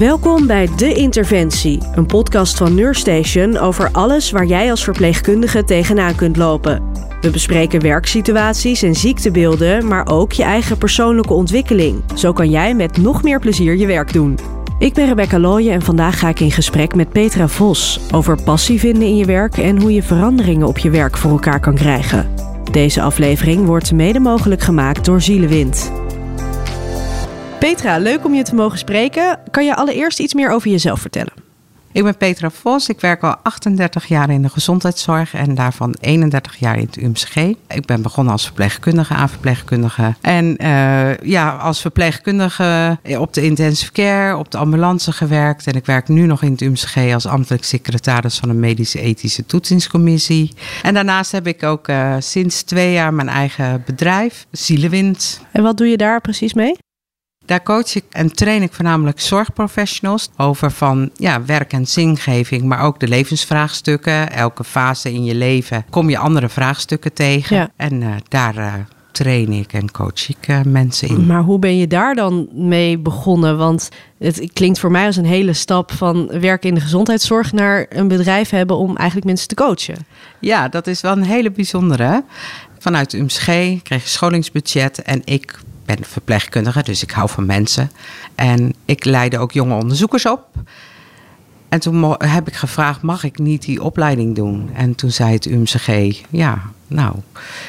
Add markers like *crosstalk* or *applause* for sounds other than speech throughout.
Welkom bij De Interventie, een podcast van Nurstation over alles waar jij als verpleegkundige tegenaan kunt lopen. We bespreken werksituaties en ziektebeelden, maar ook je eigen persoonlijke ontwikkeling. Zo kan jij met nog meer plezier je werk doen. Ik ben Rebecca Looyen en vandaag ga ik in gesprek met Petra Vos over passie vinden in je werk en hoe je veranderingen op je werk voor elkaar kan krijgen. Deze aflevering wordt mede mogelijk gemaakt door Zielewind. Petra, leuk om je te mogen spreken. Kan je allereerst iets meer over jezelf vertellen? Ik ben Petra Vos. Ik werk al 38 jaar in de gezondheidszorg en daarvan 31 jaar in het UMCG. Ik ben begonnen als verpleegkundige, aan verpleegkundige. En uh, ja, als verpleegkundige op de intensive care, op de ambulance gewerkt. En ik werk nu nog in het UMCG als ambtelijk secretaris van een medische ethische toetsingscommissie. En daarnaast heb ik ook uh, sinds twee jaar mijn eigen bedrijf, Zielewind. En wat doe je daar precies mee? Daar coach ik en train ik voornamelijk zorgprofessionals over van ja, werk en zingeving, maar ook de levensvraagstukken. Elke fase in je leven kom je andere vraagstukken tegen. Ja. En uh, daar uh, train ik en coach ik uh, mensen in. Maar hoe ben je daar dan mee begonnen? Want het klinkt voor mij als een hele stap van werken in de gezondheidszorg naar een bedrijf hebben om eigenlijk mensen te coachen. Ja, dat is wel een hele bijzondere. Vanuit UMSG kreeg je scholingsbudget en ik ben verpleegkundige, dus ik hou van mensen. En ik leidde ook jonge onderzoekers op. En toen heb ik gevraagd, mag ik niet die opleiding doen? En toen zei het UMCG, ja, nou,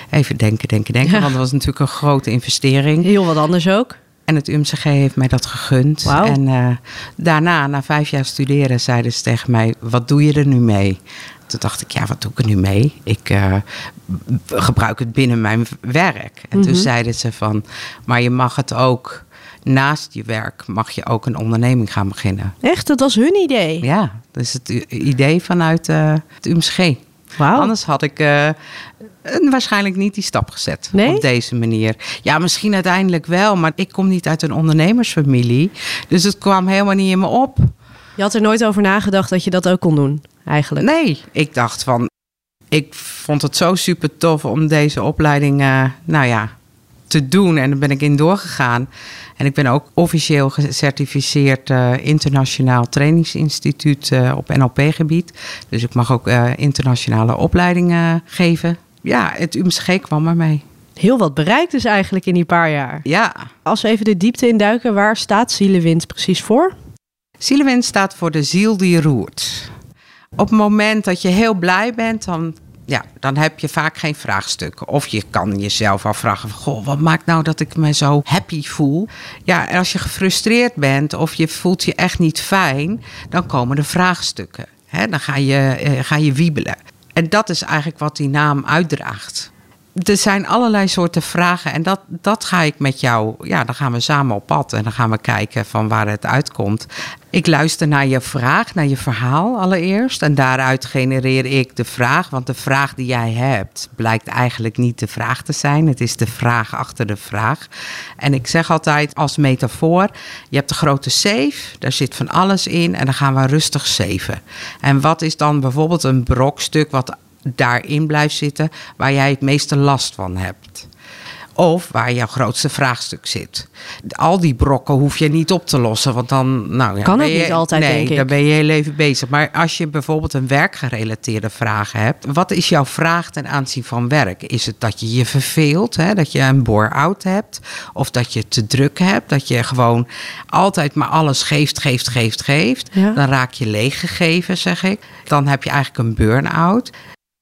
even denken, denken, denken. Want dat was natuurlijk een grote investering. Heel wat anders ook. En het UMCG heeft mij dat gegund. Wow. En uh, daarna, na vijf jaar studeren, zeiden ze tegen mij: Wat doe je er nu mee? Toen dacht ik, ja, wat doe ik er nu mee? Ik uh, gebruik het binnen mijn werk. En mm -hmm. toen zeiden ze van, maar je mag het ook naast je werk, mag je ook een onderneming gaan beginnen. Echt? Dat was hun idee? Ja, dat is het idee vanuit uh, het UMSG. Wow. Anders had ik uh, waarschijnlijk niet die stap gezet nee? op deze manier. Ja, misschien uiteindelijk wel, maar ik kom niet uit een ondernemersfamilie. Dus het kwam helemaal niet in me op. Je had er nooit over nagedacht dat je dat ook kon doen, eigenlijk? Nee, ik dacht van, ik vond het zo super tof om deze opleiding, uh, nou ja, te doen. En daar ben ik in doorgegaan. En ik ben ook officieel gecertificeerd uh, internationaal trainingsinstituut uh, op NLP-gebied. Dus ik mag ook internationale opleidingen geven. Ja, het UMCG kwam ermee. Heel wat bereikt dus eigenlijk in die paar jaar. Ja. Als we even de diepte induiken, waar staat Zielewind precies voor? Zielewind staat voor de ziel die roert. Op het moment dat je heel blij bent, dan, ja, dan heb je vaak geen vraagstukken. Of je kan jezelf afvragen: Goh, wat maakt nou dat ik me zo happy voel? Ja, en als je gefrustreerd bent of je voelt je echt niet fijn, dan komen de vraagstukken. Dan ga je, eh, ga je wiebelen. En dat is eigenlijk wat die naam uitdraagt. Er zijn allerlei soorten vragen en dat, dat ga ik met jou, ja, dan gaan we samen op pad en dan gaan we kijken van waar het uitkomt. Ik luister naar je vraag, naar je verhaal allereerst. En daaruit genereer ik de vraag. Want de vraag die jij hebt blijkt eigenlijk niet de vraag te zijn. Het is de vraag achter de vraag. En ik zeg altijd als metafoor: je hebt de grote safe, daar zit van alles in. En dan gaan we rustig saven. En wat is dan bijvoorbeeld een brokstuk wat daarin blijft zitten, waar jij het meeste last van hebt? Of waar jouw grootste vraagstuk zit. Al die brokken hoef je niet op te lossen. Want dan nou ja, kan het je, niet altijd, nee, denk ik. dan ben je heel even bezig. Maar als je bijvoorbeeld een werkgerelateerde vraag hebt. Wat is jouw vraag ten aanzien van werk? Is het dat je je verveelt? Hè? Dat je een bore-out hebt? Of dat je te druk hebt? Dat je gewoon altijd maar alles geeft, geeft, geeft, geeft? Ja. Dan raak je leeggegeven, zeg ik. Dan heb je eigenlijk een burn-out.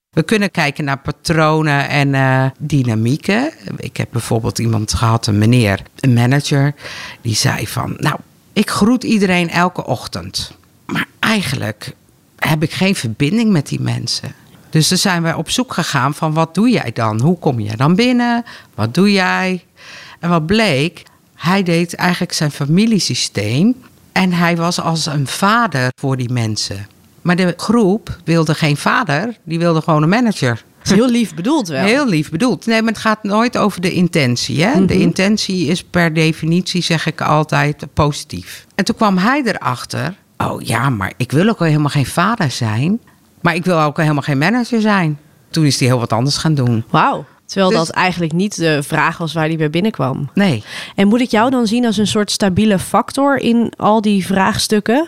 We kunnen kijken naar patronen en uh, dynamieken. Ik heb bijvoorbeeld iemand gehad, een meneer, een manager, die zei van, nou, ik groet iedereen elke ochtend. Maar eigenlijk heb ik geen verbinding met die mensen. Dus dan zijn we op zoek gegaan van wat doe jij dan? Hoe kom je dan binnen? Wat doe jij? En wat bleek, hij deed eigenlijk zijn familiesysteem en hij was als een vader voor die mensen. Maar de groep wilde geen vader, die wilde gewoon een manager. Heel lief bedoeld wel. Heel lief bedoeld. Nee, maar het gaat nooit over de intentie. Hè? Mhm. De intentie is per definitie, zeg ik altijd, positief. En toen kwam hij erachter. Oh ja, maar ik wil ook helemaal geen vader zijn. Maar ik wil ook helemaal geen manager zijn. Toen is hij heel wat anders gaan doen. Wauw. Terwijl Dus- dat eigenlijk niet de vraag was waar die bij binnenkwam. Nee. En moet ik jou dan zien als een soort stabiele factor in al die vraagstukken?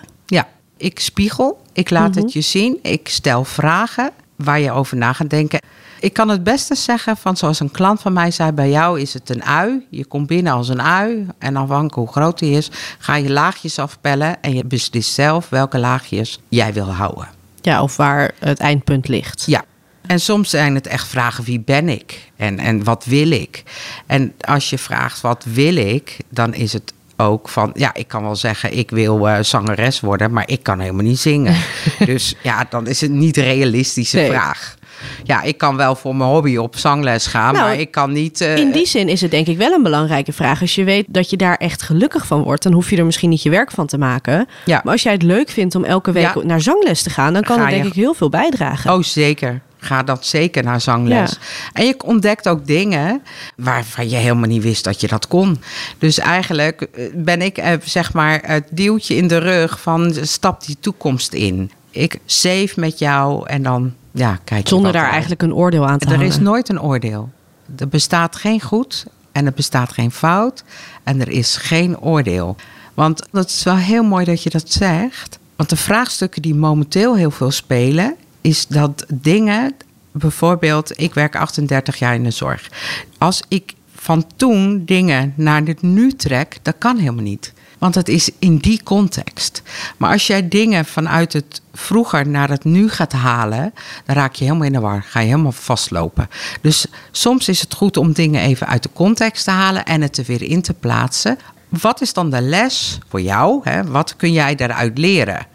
Ik spiegel, ik laat Mhm. het je zien, ik stel vragen waar je over na gaat denken. Ik kan het beste zeggen van zoals een klant van mij zei, bij jou is het een ui. Je komt binnen als een ui en afhankelijk hoe groot die is, ga je laagjes afpellen en je beslist zelf welke laagjes jij wil houden. Ja, of waar het eindpunt ligt. Ja. En soms zijn het echt vragen wie ben ik en, en wat wil ik. En als je vraagt wat wil ik, dan is het ook van ja, ik kan wel zeggen ik wil eh, zangeres worden, maar ik kan helemaal niet zingen. *laughs* dus ja, dan is het niet realistische Nee. vraag. Ja, ik kan wel voor mijn hobby op zangles gaan, Nou, maar ik kan niet. eh, In die zin is het denk ik wel een belangrijke vraag. Als je weet dat je daar echt gelukkig van wordt, dan hoef je er misschien niet je werk van te maken. Ja. Maar als jij het leuk vindt om elke week Ja. naar zangles te gaan, dan kan Ga het denk je- ik heel veel bijdragen. Oh, zeker. Ga dat zeker naar zangles. En je ontdekt ook dingen waarvan je helemaal niet wist dat je dat kon. Dus eigenlijk eh, ben ik eh, zeg maar het duwtje in de rug van stap die toekomst in. Ik save met jou en dan ja, kijk Zonder daar eigenlijk een oordeel aan te Er hangen. is nooit een oordeel. Er bestaat geen goed en er bestaat geen fout en er is geen oordeel. Want dat is wel heel mooi dat je dat zegt. Want de vraagstukken die momenteel heel veel spelen, is dat dingen, bijvoorbeeld, ik werk 38 jaar in de zorg. Als ik van toen dingen naar het nu trek, dat kan helemaal niet. Want het is in die context. Maar als jij dingen vanuit het vroeger naar het nu gaat halen, dan raak je helemaal in de war. Ga je helemaal vastlopen. Dus soms is het goed om dingen even uit de context te halen en het er weer in te plaatsen. Wat is dan de les voor jou? Hè? Wat kun jij daaruit leren?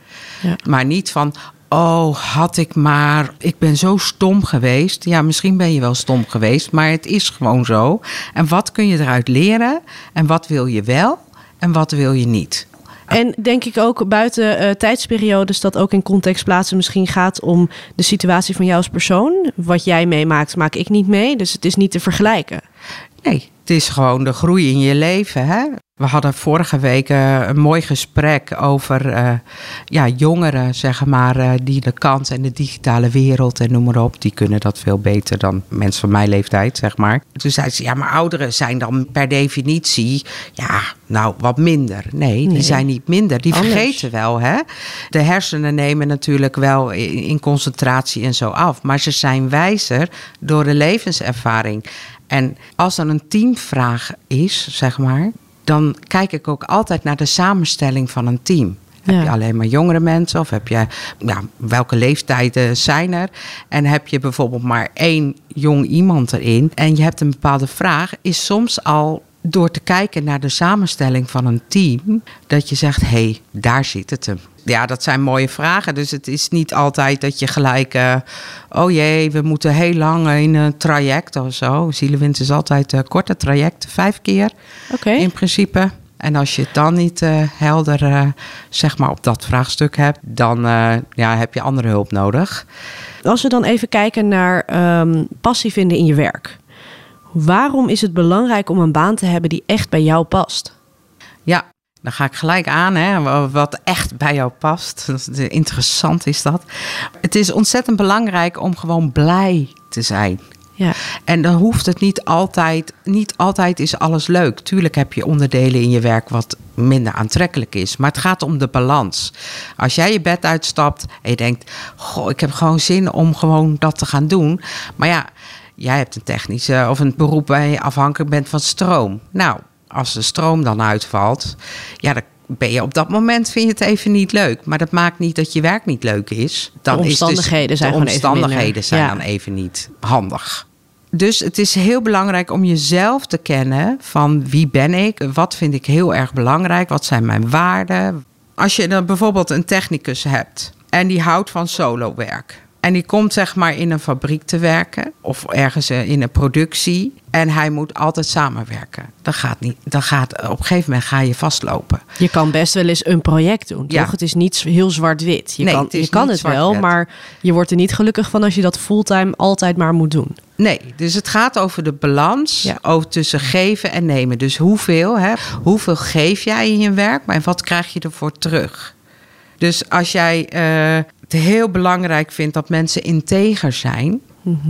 Ja. Maar niet van, oh, had ik maar, ik ben zo stom geweest. Ja, misschien ben je wel stom geweest, maar het is gewoon zo. En wat kun je eruit leren? En wat wil je wel? En wat wil je niet? En denk ik ook buiten eh, tijdsperiodes dat ook in context plaatsen misschien gaat om de situatie van jou als persoon. Wat jij meemaakt, maak ik niet mee. Dus het is niet te vergelijken. Nee, het is gewoon de groei in je leven. Hè? We hadden vorige week eh, een mooi gesprek over eh, ja, jongeren, zeg maar, eh, die de kant en de digitale wereld en noem maar op, die kunnen dat veel beter dan mensen van mijn leeftijd, zeg maar. Toen zei ze, ja, maar ouderen zijn dan per definitie, ja, nou, wat minder. Nee, die Nee. zijn niet minder. Die Anders. vergeten wel, hè. De hersenen nemen natuurlijk wel in, in concentratie en zo af, maar ze zijn wijzer door de levenservaring. En als er een teamvraag is, zeg maar, dan kijk ik ook altijd naar de samenstelling van een team. Ja. Heb je alleen maar jongere mensen of heb je, ja, welke leeftijden zijn er? En heb je bijvoorbeeld maar één jong iemand erin en je hebt een bepaalde vraag, is soms al door te kijken naar de samenstelling van een team, dat je zegt, hé, hey, daar zit het hem. Ja, dat zijn mooie vragen. Dus het is niet altijd dat je gelijk, eh, oh jee, we moeten heel lang in een traject of zo. Zielewind is altijd eh, korte trajecten, vijf keer in principe. En als je het dan niet eh, helder zeg maar op dat vraagstuk hebt, dan ja, heb je andere hulp nodig. Als we dan even kijken naar ehm, passie vinden in je werk. Waarom is het belangrijk om een baan te hebben die echt bij jou past? Ja, dan ga ik gelijk aan, hè, wa- wat echt bij jou past. Is- Interessant is dat. Het is ontzettend belangrijk om gewoon blij te zijn. Ja. En dan hoeft het niet altijd, niet altijd is alles leuk. Tuurlijk heb je onderdelen in je werk wat minder aantrekkelijk is. Maar het gaat om de balans. Als jij je bed uitstapt en je denkt, goh, ik heb gewoon zin om gewoon dat te gaan doen. Maar ja, jij hebt een technische of een beroep waar je afhankelijk bent van stroom. Nou, als de stroom dan uitvalt, ja, dan ben je op dat moment vind je het even niet leuk. Maar dat maakt niet dat je werk niet leuk is. Dan is omstandigheden dus, zijn de even omstandigheden zijn Ja. dan even niet handig. Dus het is heel belangrijk om jezelf te kennen van wie ben ik, wat vind ik heel erg belangrijk, wat zijn mijn waarden. Als je dan bijvoorbeeld een technicus hebt en die houdt van solowerk. En die komt zeg maar in een fabriek te werken of ergens eh, in een productie. En hij moet altijd samenwerken. Dat gaat niet. Dat gaat, op een gegeven moment ga je vastlopen. Je kan best wel eens een project doen, Ja. toch? Het is niet heel zwart-wit. Je Nee, kan het je kan het wel, maar je wordt er niet gelukkig van als je dat fulltime altijd maar moet doen. Nee, dus het gaat over de balans Ja. over tussen geven en nemen. Dus hoeveel, hè, hoeveel geef jij in je werk, maar wat krijg je ervoor terug? Dus als jij eh, het heel belangrijk vindt dat mensen integer zijn,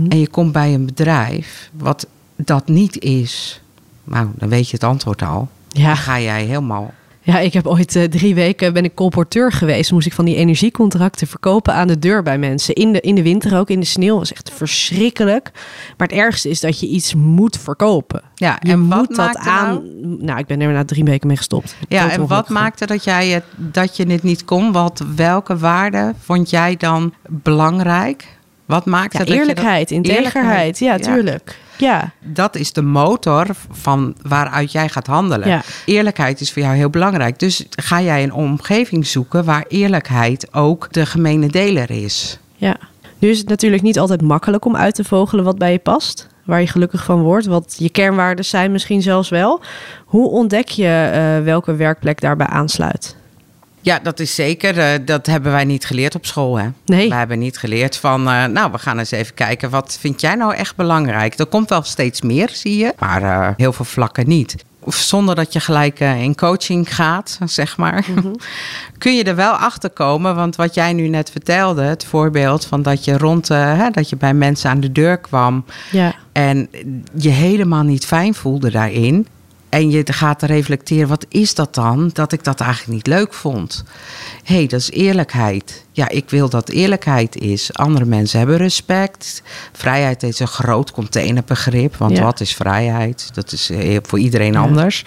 en je komt bij een bedrijf wat dat niet is, nou, dan weet je het antwoord al. Ja. Dan ga jij helemaal Ja, ik heb ooit eh, drie weken ben ik colporteur geweest. Moest ik van die energiecontracten verkopen aan de deur bij mensen. In de, in de winter ook, in de sneeuw. was echt verschrikkelijk. Maar het ergste is dat je iets moet verkopen. Ja, Je en wat moet dat maakte aan. nou- Nou? ik ben er na drie weken mee gestopt. Ja, en wat maakte dat, jij het, dat je het niet kon? Wat, welke waarden vond jij dan belangrijk? Wat maakte Ja, dat je dat- eerlijkheid, integerheid. Ja, tuurlijk. Ja, Dat is de motor van waaruit jij gaat handelen. Ja. Eerlijkheid is voor jou heel belangrijk. Dus ga jij een omgeving zoeken waar eerlijkheid ook de gemene deler is. ja. Nu is het natuurlijk niet altijd makkelijk om uit te vogelen wat bij je past. Waar je gelukkig van wordt. Wat je kernwaarden zijn misschien zelfs wel. Hoe ontdek je eh, welke werkplek daarbij aansluit? Ja, dat is zeker. eh, dat hebben wij niet geleerd op school. Hè? Nee. We hebben niet geleerd van, eh, nou, we gaan eens even kijken. Wat vind jij nou echt belangrijk? Er komt wel steeds meer, zie je. Maar eh, heel veel vlakken niet. Of Zonder dat je gelijk in coaching gaat, zeg maar. *laughs* Kun je er wel achter komen. Want wat jij nu net vertelde, het voorbeeld van dat je rond, hè, dat je bij mensen aan de deur kwam. Ja. En je helemaal niet fijn voelde daarin. En je gaat reflecteren, wat is dat dan? Dat ik dat eigenlijk niet leuk vond. Hé, hey, dat is eerlijkheid. Ja, ik wil dat eerlijkheid is. Andere mensen hebben respect. Vrijheid is een groot containerbegrip. Want Ja. wat is vrijheid? Dat is eh, voor iedereen Ja. anders.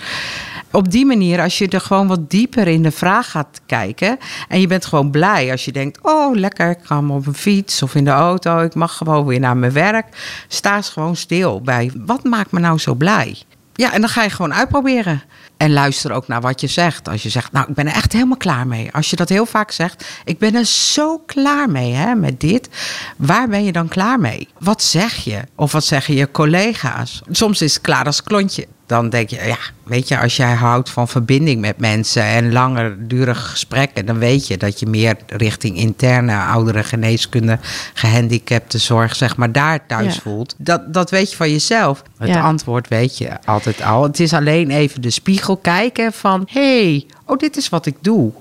Op die manier, als je er gewoon wat dieper in de vraag gaat kijken. En je bent gewoon blij als je denkt: Oh, lekker, ik ga op een fiets of in de auto. Ik mag gewoon weer naar mijn werk. Sta eens gewoon stil bij wat maakt me nou zo blij? Ja, en dan ga je gewoon uitproberen. En luister ook naar wat je zegt. Als je zegt, nou, ik ben er echt helemaal klaar mee. Als je dat heel vaak zegt, ik ben er zo klaar mee hè, met dit. Waar ben je dan klaar mee? Wat zeg je? Of wat zeggen je collega's? Soms is het klaar als klontje. Dan denk je, ja, weet je, als jij houdt van verbinding met mensen en langdurige gesprekken, dan weet je dat je meer richting interne oudere geneeskunde, gehandicapte zorg, zeg maar, daar thuis Ja. voelt. Dat, dat weet je van jezelf. Het Ja. antwoord weet je altijd al. Het is alleen even de spiegel kijken van, hé, hey, oh, dit is wat ik doe.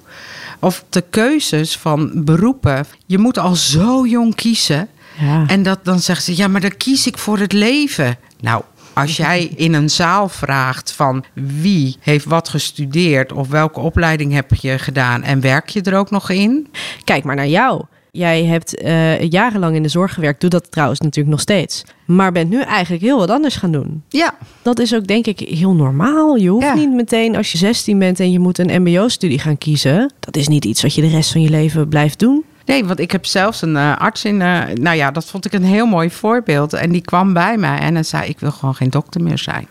Of de keuzes van beroepen. Je moet al zo jong kiezen. Ja. En dat, dan zeggen ze, ja, maar dan kies ik voor het leven. Nou, als jij in een zaal vraagt van wie heeft wat gestudeerd of welke opleiding heb je gedaan en werk je er ook nog in? Kijk maar naar jou. Jij hebt eh, jarenlang in de zorg gewerkt. Doe dat trouwens natuurlijk nog steeds. Maar bent nu eigenlijk heel wat anders gaan doen. Ja, Dat is ook denk ik heel normaal. Je hoeft Ja. niet meteen als je 16 bent en je moet een mbo-studie gaan kiezen. Dat is niet iets wat je de rest van je leven blijft doen. Nee, want ik heb zelfs een eh, arts in. eh, nou ja, dat vond ik een heel mooi voorbeeld. En die kwam bij mij en hij zei: Ik wil gewoon geen dokter meer zijn.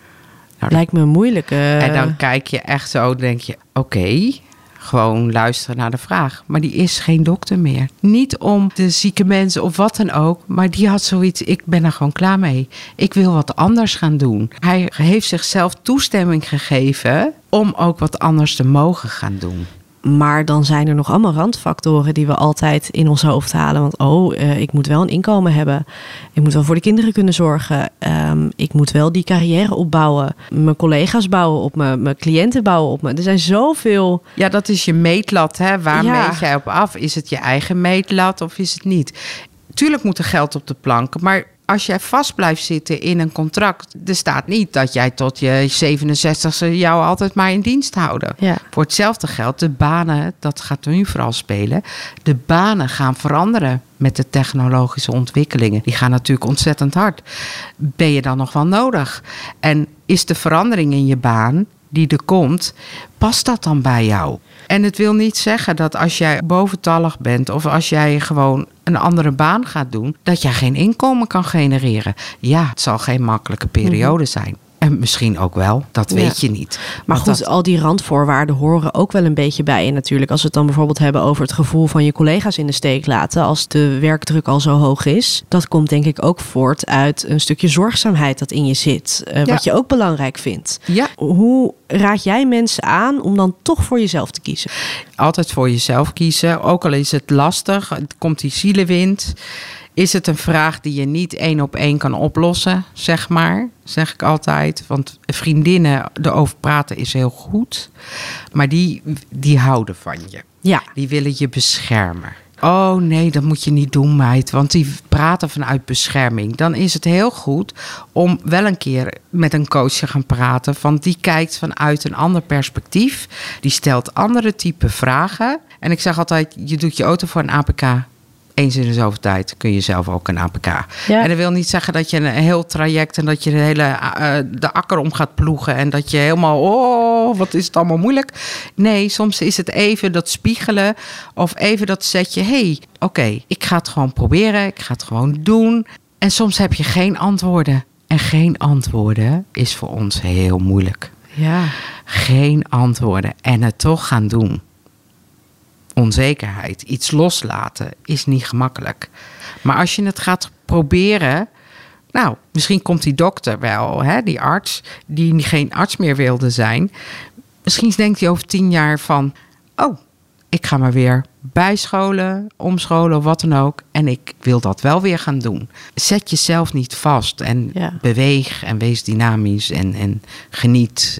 Nou, Lijkt me moeilijk. eh. En dan kijk je echt zo, denk je: Oké, gewoon luisteren naar de vraag. Maar die is geen dokter meer. Niet om de zieke mensen of wat dan ook. Maar die had zoiets: Ik ben er gewoon klaar mee. Ik wil wat anders gaan doen. Hij heeft zichzelf toestemming gegeven om ook wat anders te mogen gaan doen. Maar dan zijn er nog allemaal randfactoren die we altijd in ons hoofd halen. Want oh, eh, ik moet wel een inkomen hebben. Ik moet wel voor de kinderen kunnen zorgen. Ehm, ik moet wel die carrière opbouwen. Mijn collega's bouwen op me. Mijn cliënten bouwen op me. Er zijn zoveel. Ja, dat is je meetlat. Hè? Waar Ja. meet jij op af? Is het je eigen meetlat of is het niet? Tuurlijk moet er geld op de plank. Maar als jij vast blijft zitten in een contract... er staat niet dat jij tot je 67e jou altijd maar in dienst houden. Ja. Voor hetzelfde geld, de banen, dat gaat nu vooral spelen... de banen gaan veranderen met de technologische ontwikkelingen. Die gaan natuurlijk ontzettend hard. Ben je dan nog wel nodig? En is de verandering in je baan die er komt, past dat dan bij jou? En het wil niet zeggen dat als jij boventallig bent of als jij gewoon een andere baan gaat doen, dat jij geen inkomen kan genereren. Ja, het zal geen makkelijke periode zijn. En misschien ook wel, dat. Ja. weet je niet. Maar Want goed, dat- al die randvoorwaarden horen ook wel een beetje bij. En natuurlijk, als we het dan bijvoorbeeld hebben over het gevoel van je collega's in de steek laten. Als de werkdruk al zo hoog is. Dat komt denk ik ook voort uit een stukje zorgzaamheid dat in je zit. eh, Ja. Wat je ook belangrijk vindt. ja, Hoe raad jij mensen aan om dan toch voor jezelf te kiezen? altijd voor jezelf kiezen. Ook al is het lastig, het komt die zielenwind. Is het een vraag die je niet één op één kan oplossen, zeg maar? Zeg ik altijd. Want vriendinnen erover praten is heel goed. Maar die, die houden van je. Ja, Die willen je beschermen. Oh nee, dat moet je niet doen, meid. Want die praten vanuit bescherming. Dan is het heel goed om wel een keer met een coach te gaan praten. Want die kijkt vanuit een ander perspectief. Die stelt andere type vragen. En ik zeg altijd, je doet je auto voor een APK eens in de zoveel tijd kun je zelf ook een APK. Ja. En dat wil niet zeggen dat je een heel traject en dat je de hele eh, de akker om gaat ploegen en dat je helemaal, oh, wat is het allemaal moeilijk. Nee, soms is het even dat spiegelen of even dat zetje, hey, oké, ik ga het gewoon proberen, ik ga het gewoon doen. En soms heb je geen antwoorden. En geen antwoorden is voor ons heel moeilijk. Ja. Geen antwoorden en het toch gaan doen onzekerheid, iets loslaten, is niet gemakkelijk. Maar als je het gaat proberen, nou, misschien komt die dokter wel, hè, die arts, die geen arts meer wilde zijn. Misschien denkt hij over tien jaar van, oh, ik ga maar weer bijscholen, omscholen of wat dan ook. En ik wil dat wel weer gaan doen. Zet jezelf niet vast en Ja. beweeg en wees dynamisch en, en geniet.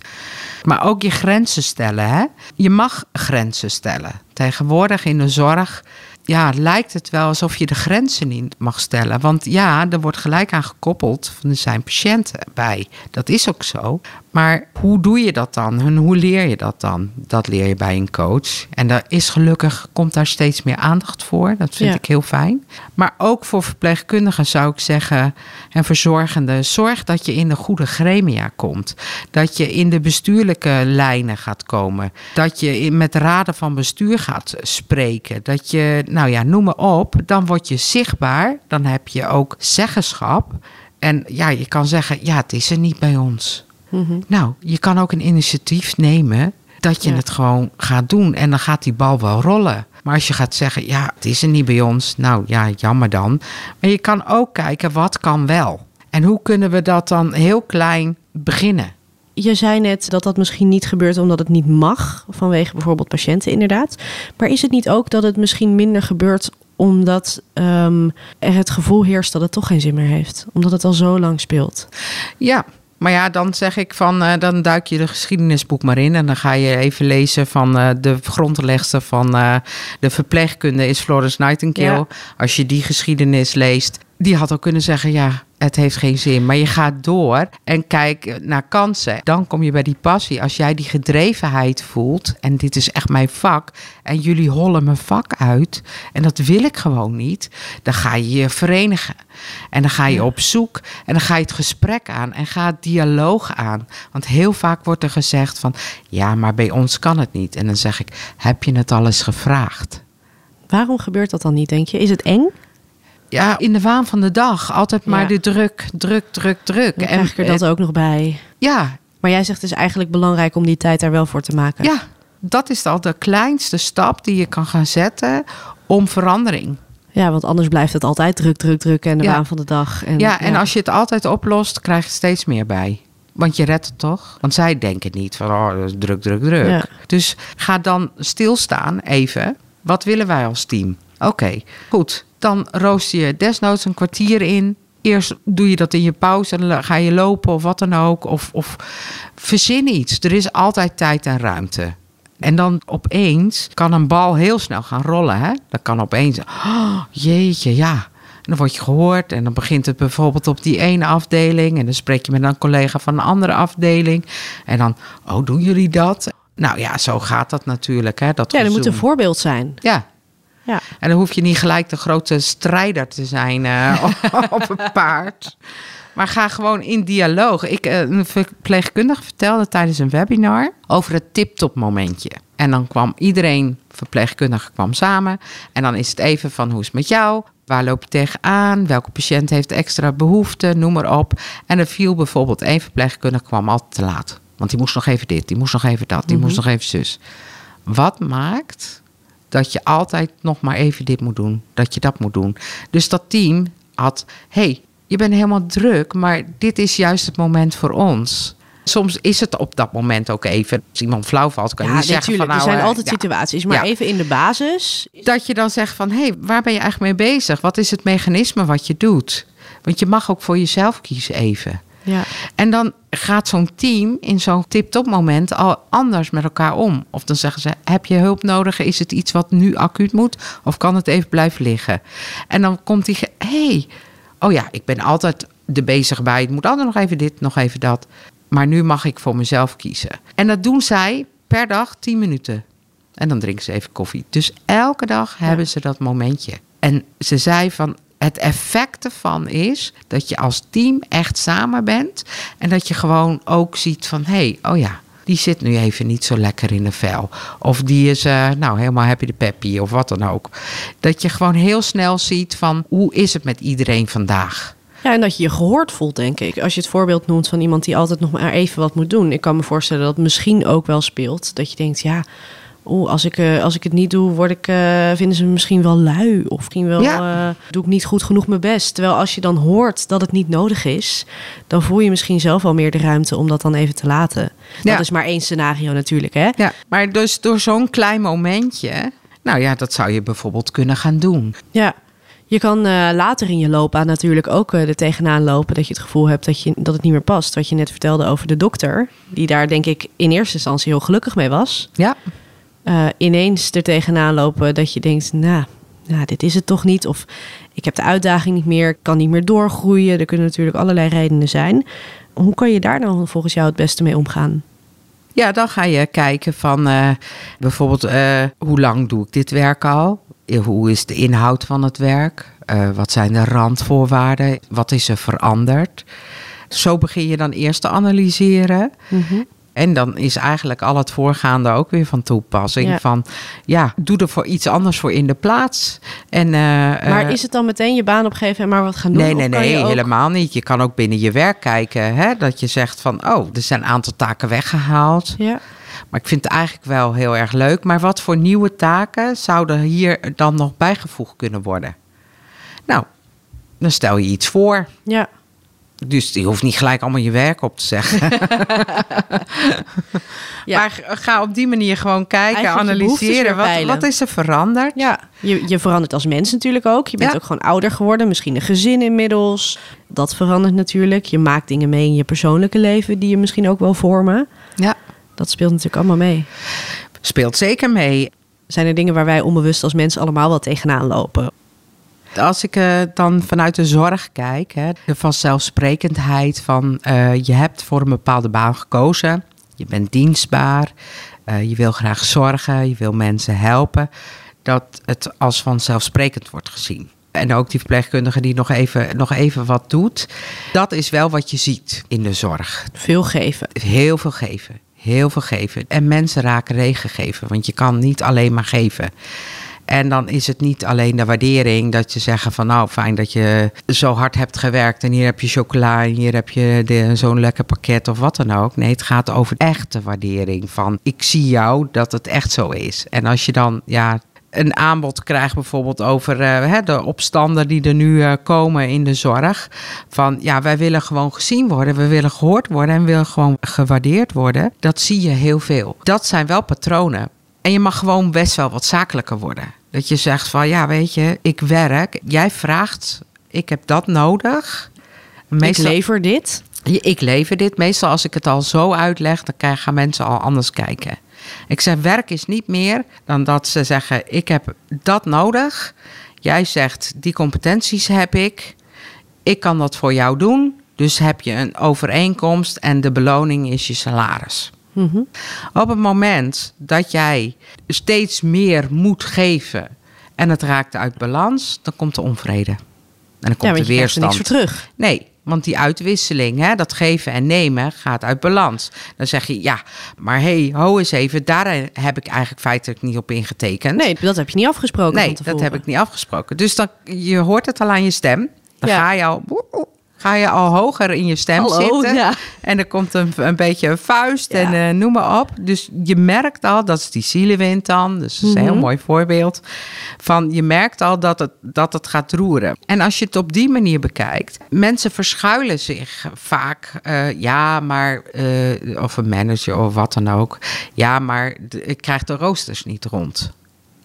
Maar ook je grenzen stellen. Hè? Je mag grenzen stellen. Tegenwoordig in de zorg ja, lijkt het wel alsof je de grenzen niet mag stellen. Want ja, er wordt gelijk aan gekoppeld. Er zijn patiënten bij. Dat is ook zo. Maar hoe doe je dat dan? En hoe leer je dat dan? Dat leer je bij een coach. En daar is gelukkig, komt daar steeds meer aandacht voor. Dat vind Ja. ik heel fijn. Maar ook voor verpleegkundigen zou ik zeggen, en verzorgenden, zorg dat je in de goede gremia komt. Dat je in de bestuurlijke lijnen gaat komen. Dat je met raden van bestuur gaat spreken. Dat je, nou ja, noem maar op. Dan word je zichtbaar. Dan heb je ook zeggenschap. En ja, je kan zeggen, ja, het is er niet bij ons. Nou, je kan ook een initiatief nemen dat je Ja. het gewoon gaat doen. En dan gaat die bal wel rollen. Maar als je gaat zeggen, ja, het is er niet bij ons. Nou ja, jammer dan. Maar je kan ook kijken, wat kan wel? En hoe kunnen we dat dan heel klein beginnen? Je zei net dat dat misschien niet gebeurt omdat het niet mag, vanwege bijvoorbeeld patiënten inderdaad. Maar is het niet ook dat het misschien minder gebeurt omdat ehm, er het gevoel heerst dat het toch geen zin meer heeft? Omdat het al zo lang speelt. Ja, maar ja, dan zeg ik van, eh, dan duik je de geschiedenisboek maar in. En dan ga je even lezen van eh, de grondlegster van eh, de verpleegkunde is Florence Nightingale. Ja. Als je die geschiedenis leest, die had ook kunnen zeggen, ja, het heeft geen zin. Maar je gaat door en kijk naar kansen. Dan kom je bij die passie. Als jij die gedrevenheid voelt, en dit is echt mijn vak, en jullie hollen mijn vak uit, en dat wil ik gewoon niet, dan ga je je verenigen. En dan ga je op zoek en dan ga je het gesprek aan en ga het dialoog aan. Want heel vaak wordt er gezegd van, ja, maar bij ons kan het niet. En dan zeg ik, heb je het al eens gevraagd? Waarom gebeurt dat dan niet, denk je? Is het eng? Ja, in de waan van de dag. Altijd maar Ja. de druk, druk, druk, druk. Dan krijg ik er dat ook nog bij. Ja, Maar jij zegt het is eigenlijk belangrijk om die tijd daar wel voor te maken. ja, dat is al de kleinste stap die je kan gaan zetten om verandering. Ja, want anders blijft het altijd druk, druk, druk en de Ja. waan van de dag. En, Ja, en als je het altijd oplost, krijg je steeds meer bij. Want je redt het toch? Want zij denken niet van, oh, dat is druk, druk, druk. Ja. Dus ga dan stilstaan even. Wat willen wij als team? Oké, goed. Dan rooster je desnoods een kwartier in. Eerst doe je dat in je pauze en dan ga je lopen of wat dan ook. Of, of verzin iets. Er is altijd tijd en ruimte. En dan opeens kan een bal heel snel gaan rollen. Hè? Dan kan opeens, oh, jeetje, ja. En dan word je gehoord en dan begint het bijvoorbeeld op die ene afdeling. En dan spreek je met een collega van een andere afdeling. En dan, oh, doen jullie dat? Nou ja, zo gaat dat natuurlijk. Hè? Dat ja, er moet een voorbeeld zijn. Ja, Ja. en dan hoef je niet gelijk de grote strijder te zijn eh, *laughs* *laughs* op een paard. Maar ga gewoon in dialoog. Ik, eh, een verpleegkundige vertelde tijdens een webinar over het tip-top momentje. En dan kwam iedereen, verpleegkundige kwam samen. En dan is het even van hoe is het met jou? Waar loop je tegenaan? Welke patiënt heeft extra behoefte? Noem maar op. En er viel bijvoorbeeld één verpleegkundige kwam altijd te laat. Want die moest nog even dit, die moest nog even dat, die moest nog even zus. Wat maakt dat je altijd nog maar even dit moet doen, dat je dat moet doen. Dus dat team had, hey, je bent helemaal druk, maar dit is juist het moment voor ons. Soms is het op dat moment ook even. Als iemand flauw valt, kan je Ja, niet zeggen van nou... er zijn eh, altijd ja. situaties. Maar Ja. even in de basis. Dat je dan zegt van, hé, hey, waar ben je eigenlijk mee bezig? Wat is het mechanisme wat je doet? Want je mag ook voor jezelf kiezen even. Ja. En dan gaat zo'n team in zo'n tip-top moment al anders met elkaar om. Of dan zeggen ze: Heb je hulp nodig? Is het iets wat nu acuut moet? Of kan het even blijven liggen? En dan komt die: hey, oh ja, ik ben altijd de bezig bij. Het moet altijd nog even dit, nog even dat. Maar nu mag ik voor mezelf kiezen. En dat doen zij per dag 10 minuten. En dan drinken ze even koffie. Dus elke dag hebben ze dat momentje. En ze zei van het effect ervan is dat je als team echt samen bent. En dat je gewoon ook ziet van hé, hey, oh ja, die zit nu even niet zo lekker in de vel. Of die is uh, nou helemaal happy de peppy of wat dan ook. Dat je gewoon heel snel ziet van hoe is het met iedereen vandaag. Ja, en dat je je gehoord voelt, denk ik. Als je het voorbeeld noemt van iemand die altijd nog maar even wat moet doen. Ik kan me voorstellen dat het misschien ook wel speelt. Dat je denkt, ja, oeh, als, ik, uh, als ik het niet doe, word ik, uh, vinden ze me misschien wel lui. Of misschien wel, ja. uh, doe ik niet goed genoeg mijn best. Terwijl als je dan hoort dat het niet nodig is, dan voel je misschien zelf wel meer de ruimte om dat dan even te laten. Ja. Dat is maar één scenario natuurlijk, hè? Ja, maar dus door zo'n klein momentje, nou ja, dat zou je bijvoorbeeld kunnen gaan doen. Ja. Je kan uh, later in je loopbaan natuurlijk ook uh, er tegenaan lopen dat je het gevoel hebt dat, je, dat het niet meer past. Wat je net vertelde over de dokter, die daar denk ik in eerste instantie heel gelukkig mee was. Ja. Uh, ineens er tegenaan lopen dat je denkt, nou, nou, dit is het toch niet. Of ik heb de uitdaging niet meer, ik kan niet meer doorgroeien. Er kunnen natuurlijk allerlei redenen zijn. Hoe kan je daar dan volgens jou het beste mee omgaan? Ja, dan ga je kijken van uh, bijvoorbeeld uh, hoe lang doe ik dit werk al? Hoe is de inhoud van het werk? Uh, wat zijn de randvoorwaarden? Wat is er veranderd? Zo begin je dan eerst te analyseren. Mm -hmm. En dan is eigenlijk al het voorgaande ook weer van toepassing. Ja. Van ja, doe er voor iets anders voor in de plaats. En, uh, maar is het dan meteen je baan opgeven en maar wat gaan doen? Nee, nee, nee, ook... helemaal niet. Je kan ook binnen je werk kijken. Hè, dat je zegt van, oh, er zijn een aantal taken weggehaald. Ja. Maar ik vind het eigenlijk wel heel erg leuk. Maar wat voor nieuwe taken zouden hier dan nog bijgevoegd kunnen worden? Nou, dan stel je iets voor. Ja. Dus die hoeft niet gelijk allemaal je werk op te zeggen. *laughs* ja. Maar ga op die manier gewoon kijken, analyseren. Wat, wat, is er veranderd? Ja, je, je verandert als mens natuurlijk ook. Je bent ja. ook gewoon ouder geworden. Misschien een gezin inmiddels. Dat verandert natuurlijk. Je maakt dingen mee in je persoonlijke leven die je misschien ook wel vormen. Ja. Dat speelt natuurlijk allemaal mee. Speelt zeker mee. Zijn er dingen waar wij onbewust als mensen allemaal wel tegenaan lopen? Als ik uh, dan vanuit de zorg kijk, hè, de vanzelfsprekendheid van uh, je hebt voor een bepaalde baan gekozen, je bent dienstbaar, uh, je wil graag zorgen, je wil mensen helpen, dat het als vanzelfsprekend wordt gezien. En ook die verpleegkundige die nog even, nog even wat doet. Dat is wel wat je ziet in de zorg. Veel geven. Heel veel geven. Heel veel geven. En mensen raken regengeven, want je kan niet alleen maar geven. En dan is het niet alleen de waardering dat je zegt van nou fijn dat je zo hard hebt gewerkt en hier heb je chocola en hier heb je zo'n lekker pakket of wat dan ook. Nee, het gaat over echte waardering van ik zie jou dat het echt zo is. En als je dan ja een aanbod krijgt bijvoorbeeld over uh, de opstanden die er nu uh, komen in de zorg. Van ja, wij willen gewoon gezien worden, we willen gehoord worden en we willen gewoon gewaardeerd worden. Dat zie je heel veel. Dat zijn wel patronen. En je mag gewoon best wel wat zakelijker worden. Dat je zegt van ja, weet je, ik werk. Jij vraagt, ik heb dat nodig. Meestal, ik lever dit. Ik lever dit. Meestal als ik het al zo uitleg, dan gaan mensen al anders kijken. Ik zeg, werk is niet meer dan dat ze zeggen, ik heb dat nodig. Jij zegt, die competenties heb ik. Ik kan dat voor jou doen. Dus heb je een overeenkomst en de beloning is je salaris. Mm -hmm. Op het moment dat jij steeds meer moet geven en het raakt uit balans, dan komt de onvrede. En dan komt ja, de weerstand. Er niks voor terug. Nee, want die uitwisseling, hè, dat geven en nemen, gaat uit balans. Dan zeg je, ja, maar hé, hey, ho eens even, daar heb ik eigenlijk feitelijk niet op ingetekend. Nee, dat heb je niet afgesproken. Nee, dat heb ik niet afgesproken. Dus dan, je hoort het al aan je stem. Dan ja. ga je al ga je al hoger in je stem Hallo, zitten. Ja. En er komt een, een beetje een vuist ja. en uh, noem maar op. Dus je merkt al, dat is die zielenwind dan. Dus dat is een mm -hmm. heel mooi voorbeeld. Van je merkt al dat het, dat het gaat roeren. En als je het op die manier bekijkt, mensen verschuilen zich vaak. Uh, ja, maar, uh, of een manager of wat dan ook. Ja, maar ik krijg de roosters niet rond.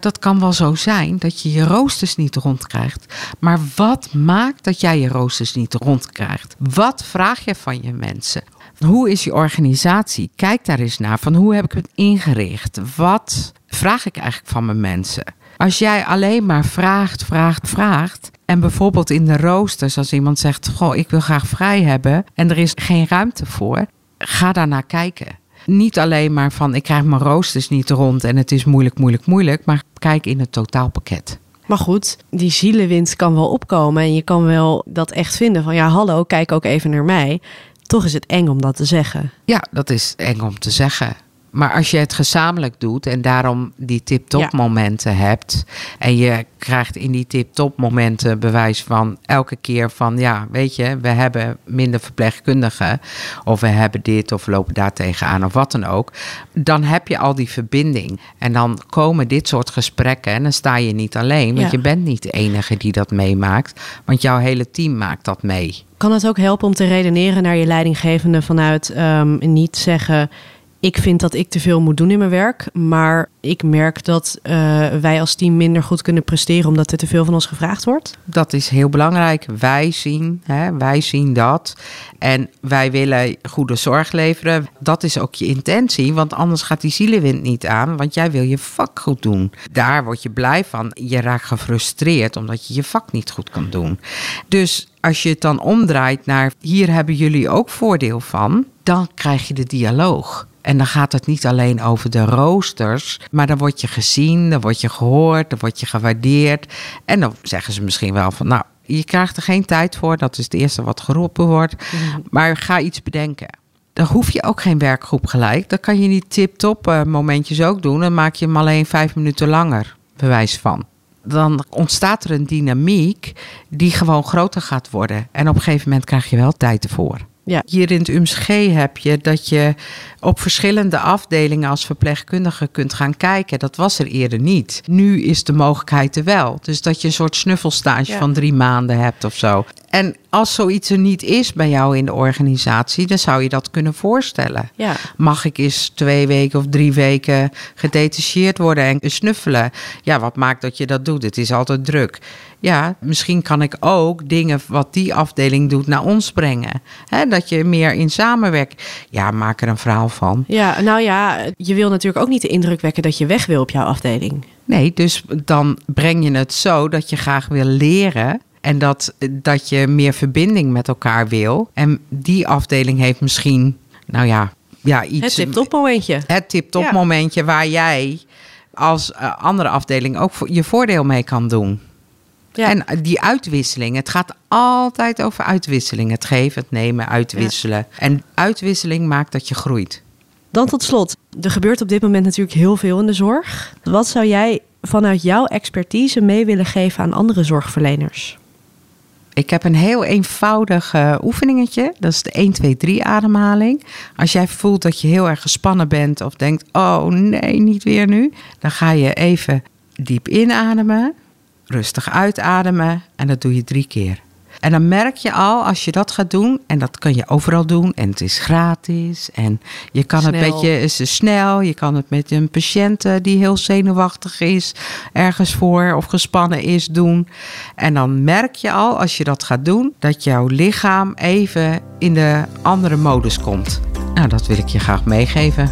Dat kan wel zo zijn dat je je roosters niet rondkrijgt. Maar wat maakt dat jij je roosters niet rondkrijgt? Wat vraag je van je mensen? Hoe is je organisatie? Kijk daar eens naar. Van hoe heb ik het ingericht? Wat vraag ik eigenlijk van mijn mensen? Als jij alleen maar vraagt, vraagt, vraagt. En bijvoorbeeld in de roosters, als iemand zegt: Goh, ik wil graag vrij hebben. en er is geen ruimte voor. Ga daar naar kijken. Niet alleen maar van: ik krijg mijn roosters niet rond en het is moeilijk, moeilijk, moeilijk. Maar kijk in het totaalpakket. Maar goed, die zielenwind kan wel opkomen. En je kan wel dat echt vinden van: ja, hallo, kijk ook even naar mij. Toch is het eng om dat te zeggen. Ja, dat is eng om te zeggen. Maar als je het gezamenlijk doet en daarom die tip-top momenten hebt. En je krijgt in die tip-top momenten bewijs van elke keer van ja, weet je, we hebben minder verpleegkundigen. Of we hebben dit of we lopen daar tegenaan of wat dan ook. Dan heb je al die verbinding. En dan komen dit soort gesprekken en dan sta je niet alleen. Want je bent niet de enige die dat meemaakt. Want jouw hele team maakt dat mee. Kan het ook helpen om te redeneren naar je leidinggevende vanuit um, niet zeggen ik vind dat ik te veel moet doen in mijn werk. Maar ik merk dat uh, wij als team minder goed kunnen presteren omdat er te veel van ons gevraagd wordt. Dat is heel belangrijk. Wij zien, hè, wij zien dat. En wij willen goede zorg leveren. Dat is ook je intentie, want anders gaat die zielenwind niet aan. Want jij wil je vak goed doen. Daar word je blij van. Je raakt gefrustreerd omdat je je vak niet goed kan doen. Dus als je het dan omdraait naar hier hebben jullie ook voordeel van, dan krijg je de dialoog. En dan gaat het niet alleen over de roosters, maar dan word je gezien, dan word je gehoord, dan word je gewaardeerd. En dan zeggen ze misschien wel van, nou, je krijgt er geen tijd voor, dat is het eerste wat geroepen wordt. Mhm. Maar ga iets bedenken. Dan hoef je ook geen werkgroep gelijk. Dan kan je die tip-top uh, momentjes ook doen. Dan maak je hem alleen vijf minuten langer, bewijs van dan ontstaat er een dynamiek die gewoon groter gaat worden. En op een gegeven moment krijg je wel tijd ervoor. Ja. Hier in het UMSG heb je dat je op verschillende afdelingen als verpleegkundige kunt gaan kijken. Dat was er eerder niet. Nu is de mogelijkheid er wel. Dus dat je een soort snuffelstage van drie maanden hebt of zo. En als zoiets er niet is bij jou in de organisatie, dan zou je dat kunnen voorstellen. Ja. Mag ik eens twee weken of drie weken gedetacheerd worden en snuffelen? Ja, wat maakt dat je dat doet? Het is altijd druk. Ja, misschien kan ik ook dingen wat die afdeling doet naar ons brengen. dat je meer in samenwerking. Ja, maak er een verhaal van. Ja, nou ja, je wil natuurlijk ook niet de indruk wekken dat je weg wil op jouw afdeling. Nee, dus dan breng je het zo dat je graag wil leren en dat, dat je meer verbinding met elkaar wil. En die afdeling heeft misschien, nou ja, ja iets. Het tip-top momentje. Het tip-top momentje waar jij als uh, andere afdeling ook je voordeel mee kan doen. Ja. En die uitwisseling, het gaat altijd over uitwisseling. Het geven, het nemen, uitwisselen. En uitwisseling maakt dat je groeit. Dan tot slot, er gebeurt op dit moment natuurlijk heel veel in de zorg. Wat zou jij vanuit jouw expertise mee willen geven aan andere zorgverleners? Ik heb een heel eenvoudig uh, oefeningetje. Dat is de 1, 2, 3 ademhaling. Als jij voelt dat je heel erg gespannen bent of denkt: oh nee, niet weer nu. Dan ga je even diep inademen, rustig uitademen en dat doe je drie keer. En dan merk je al, als je dat gaat doen, en dat kun je overal doen, en het is gratis, en je kan het met je, is snel, je kan het met een patiënt eh, die heel zenuwachtig is, ergens voor of gespannen is, doen. En dan merk je al, als je dat gaat doen, dat jouw lichaam even in de andere modus komt. Nou, dat wil ik je graag meegeven.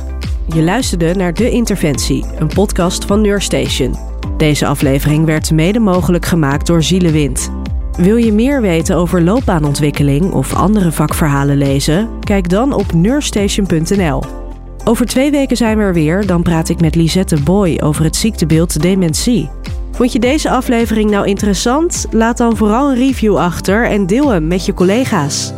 Je luisterde naar De Interventie, een podcast van Neurstation. Deze aflevering werd mede mogelijk gemaakt door Zielewind. Wil je meer weten over loopbaanontwikkeling of andere vakverhalen lezen? Kijk dan op neurstation.nl. Over twee weken zijn we er weer. Dan praat ik met Lisette Boy over het ziektebeeld dementie. Vond je deze aflevering nou interessant? Laat dan vooral een review achter en deel hem met je collega's.